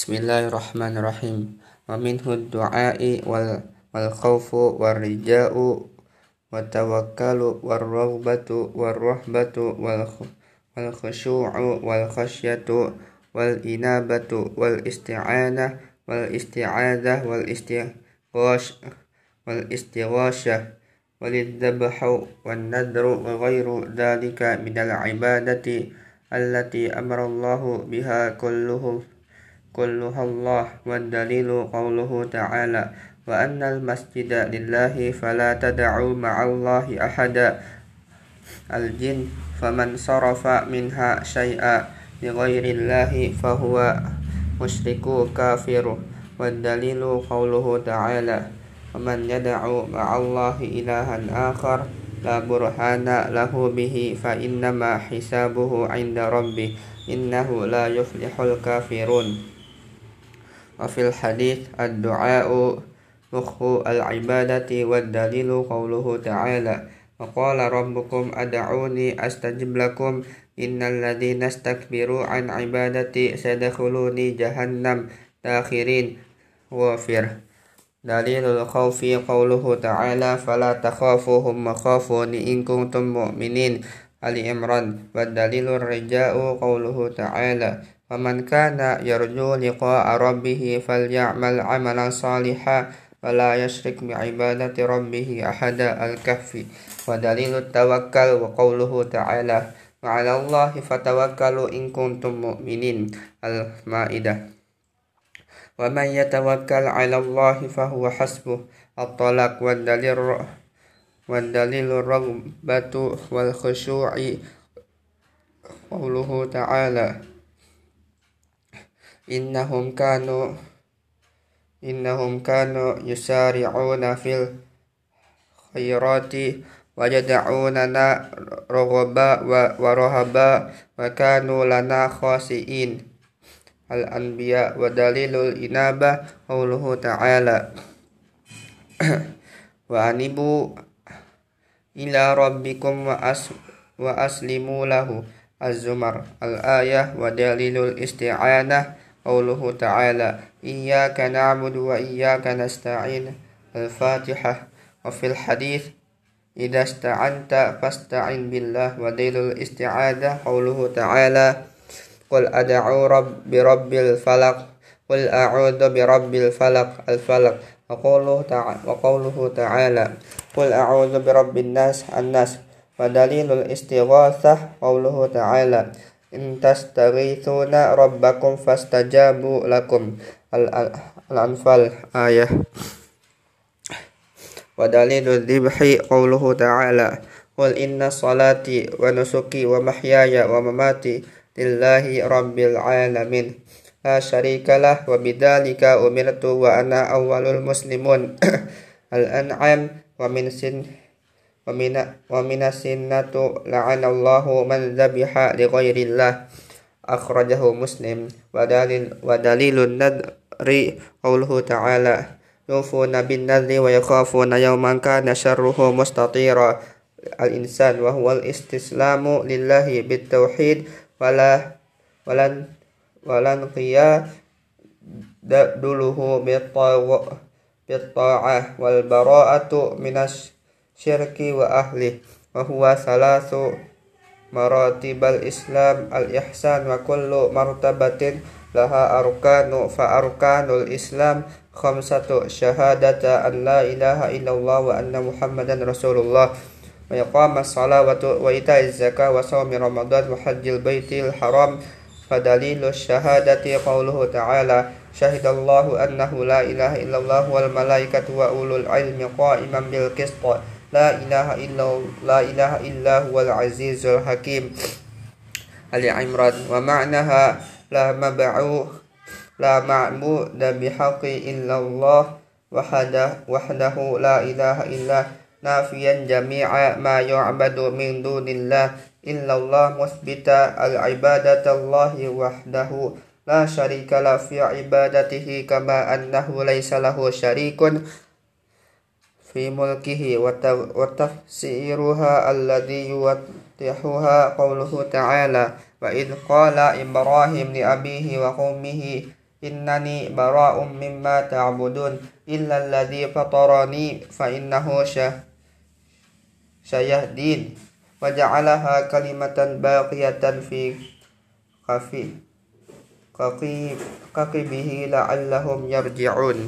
بسم الله الرحمن الرحيم ومنه الدعاء والخوف والرجاء والتوكل والرغبة والرهبة والخشوع والخشية والإنابة والاستعانة والاستعاذة والاستغاثة والذبح والنذر وغير ذلك من العبادة التي أمر الله بها كله كلها الله والدليل قوله تعالى وأن المسجد لله فلا تدعوا مع الله أحدا الجن فمن صرف منها شيئا لغير الله فهو مشرك كافر. والدليل قوله تعالى ومن يدعو مع الله إلها آخر لا برهان له به فإنما حسابه عند ربه إنه لا يفلح الكافرون. وفي الحديث الدعاء مخ العبادة والدليل قوله تعالى وقال ربكم أدعوني أستجب لكم إن الذين استكبروا عن عبادتي سيدخلوني جهنم داخرين غافر دليل الخوف قوله تعالى فلا تخافوهم وخافوني إن كنتم مؤمنين. آل عمران. والدليل الرجاء قوله تعالى ومن كان يرجو لقاء ربه فليعمل عملا صالحا ولا يشرك بعبادة ربه أحدا الكهف ودليل التوكل وقوله تعالى وعلى الله فتوكلوا إن كنتم مؤمنين المائدة ومن يتوكل على الله فهو حسبه الطلاق والدليل والدليل الرغبة والخشوع قوله تعالى إنهم كانوا إنهم كانوا يسارعون في الخيرات ويدعوننا رغبا ورهبا وكانوا لنا خاسئين. الأنبياء ودليل الإنابة قوله تعالى وأنبوا إلى ربكم وأسلموا له. الزمر الآية ودليل الاستعانة قوله تعالى إياك نعبد وإياك نستعين. الفاتحة. وفي الحديث إذا استعنت فاستعن بالله ودليل الاستعاذة. قوله تعالى قل أدعو رب برب الفلق. قل أعوذ برب الفلق. الفلق. وقوله تعالى, وقوله تعالى قل أعوذ برب الناس الناس. ودليل الاستغاثة. قوله تعالى إن تستغيثون ربكم فاستجابوا لكم. الأنفال آية. ودليل الذبح قوله تعالى قل إن صلاتي ونسكي ومحياي ومماتي لله رب العالمين. لا شريك له وبذلك أمرت وأنا أول المسلمون. الأنعام ومن سن ومن ومن السنة لعن الله من ذبح لغير الله. أخرجه مسلم. ودليل ودليل النذر قوله تعالى يوفون بالنذر ويخافون يوما كان شره مستطيرا. الإنسان وهو الاستسلام لله بالتوحيد ولا ولن ولن دله بالطاعة والبراءة من الشرك وأهله وهو ثلاث مراتب الإسلام الإحسان وكل مرتبة لها أركان فأركان الإسلام خمسة شهادة أن لا إله إلا الله وأن محمدا رسول الله وإقام الصلاة وإيتاء الزكاة وصوم رمضان وحج البيت الحرام فدليل الشهادة قوله تعالى شهد الله أنه لا إله إلا الله والملائكة وأولو العلم قائما بالقسط لا إله إلا لا إله إلا هو العزيز الحكيم. العمران ومعناها لا مبعوث لا معبود بحق إلا الله وحده, وحده لا إله إلا نافيا جميع ما يعبد من دون الله إلا الله مثبتا العبادة الله وحده لا شريك له في عبادته كما أنه ليس له شريك في ملكه وتفسيرها الذي يوضحها قوله تعالى وإذ قال إبراهيم لأبيه وقومه إنني براء مما تعبدون إلا الذي فطرني فإنه سيهدين وجعلها كلمة باقية في قفي ققيبه لعلهم يرجعون.